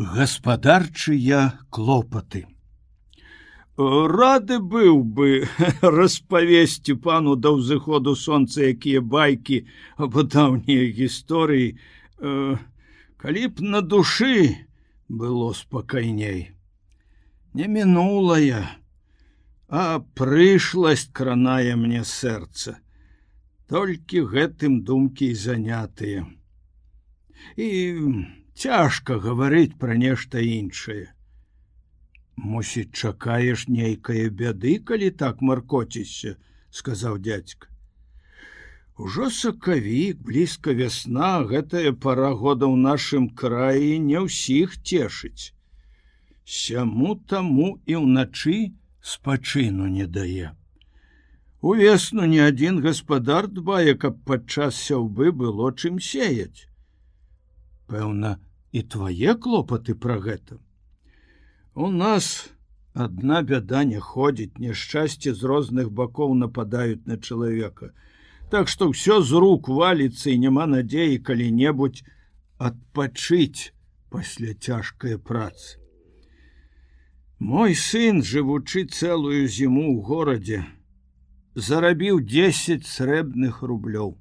гаспадарчыя клопаты. Рады быў бы распавесці пану да ўзыходу сонца, якія байкі аб даўнія гісторыі, э, калі б на душы было спакайней. Не мінулая, а прышласць кранае мне сэрца. Толькі гэтым думкі занятыя. І цяжка гаварыць пра нешта іншае. Мусіць, чакаеш нейкае бяды, калі так маркоцішся, сказаў дядзька. Ужо сакавік, блізка вясна, гэтая пара года ў нашым краі не ўсіх цешыць. Сяму таму і ўначы спачыну не дае. Увесну ні адзін гаспадар дбае, каб падчас сяўбы было чым сеяць. Пэўна, і твае клопаты пра гэта. У нас адна бяда не ходзіць, няшчасце з розных бакоў нападаюць на чалавека. Так што ўсё з рук валіцца і няма надзеі калі-небудзь адпачыць пасля цяжкай працы. Мой сын, жывучы цэлую зіму ў горадзе, зарабіў 10 срэбных рублёў.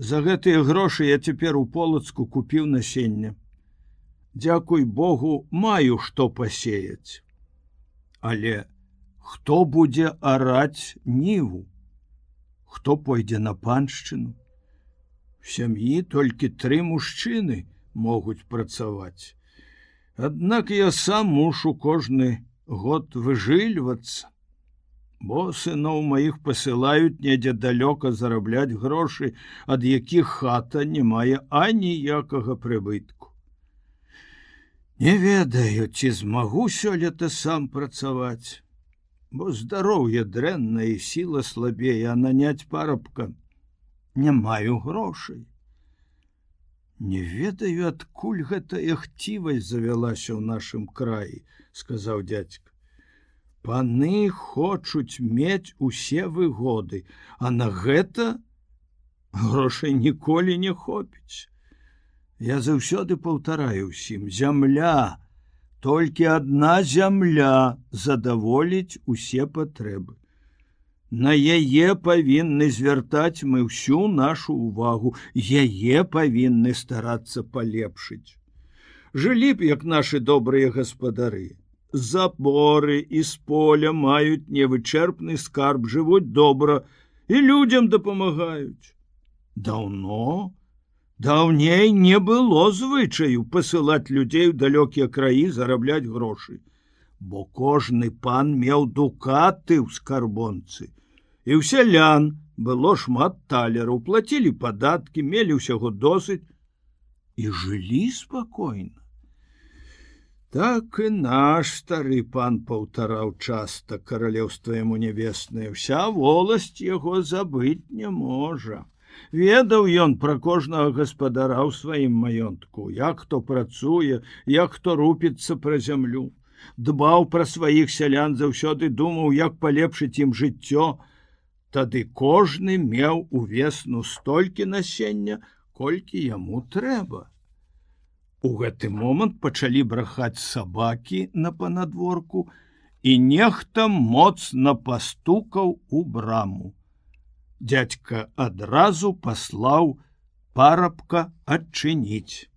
За гэтыя грошы я цяпер у полацку купіў насення. Дзякуй Богу, маю што пасеяць. Але хто будзе араць ніву? Хто пойдзе на паншчыну? В сям'і толькі тры мужчыны могуць працаваць. Аднак я сам мушу кожны год выжыльвацца бо сыноў маіх пасылаюць недзе далёка зарабляць грошы, ад якіх хата не мае аніякага прыбытку. Не ведаю, ці змагу сёлета сам працаваць, бо здароўе дрэнна і сіла слабее, а наняць парабка не маю грошай. Не ведаю, адкуль гэтая хцівасць завялася ў нашым краі, сказаў дядька паны хочуць мець усе выгоды, а на гэта грошай ніколі не хопіць. Я заўсёды паўтараю ўсім зямля, толькі адна зямля задаволіць усе патрэбы. На яе павінны звяртаць мы ўсю нашу ўвагу, яе павінны старацца палепшыць. Жылі б як нашы добрыя гаспадары, запоры і з поля маюць невычэрпны скарб жывуць добра і людзям дапамагаюць даўно даўней не было звычаю пасылаць людзей у далёкія краі зарабляць грошы бо кожны пан меў дукаты ў скарбонцы і ў сялян было шмат талераў плацілі падаткі мелі ўсяго досыць і жылі спакойна Так і наш стары пан паўтараў часта каралеўства яму нябеснае, вся воласць яго забыць не можа. Ведаў ён пра кожнага гаспадара ў сваім маёнтку, як хто працуе, як хто рупіцца пра зямлю. Дбаў пра сваіх сялян заўсёды думаў, як палепшыць ім жыццё. Тады кожны меў увесну столькі насення, колькі яму трэба. У гэты момант пачалі брахаць сабакі на панадворку, і нехта моцна пастукаў у браму. Дядька адразу паслаў парабка адчыніць.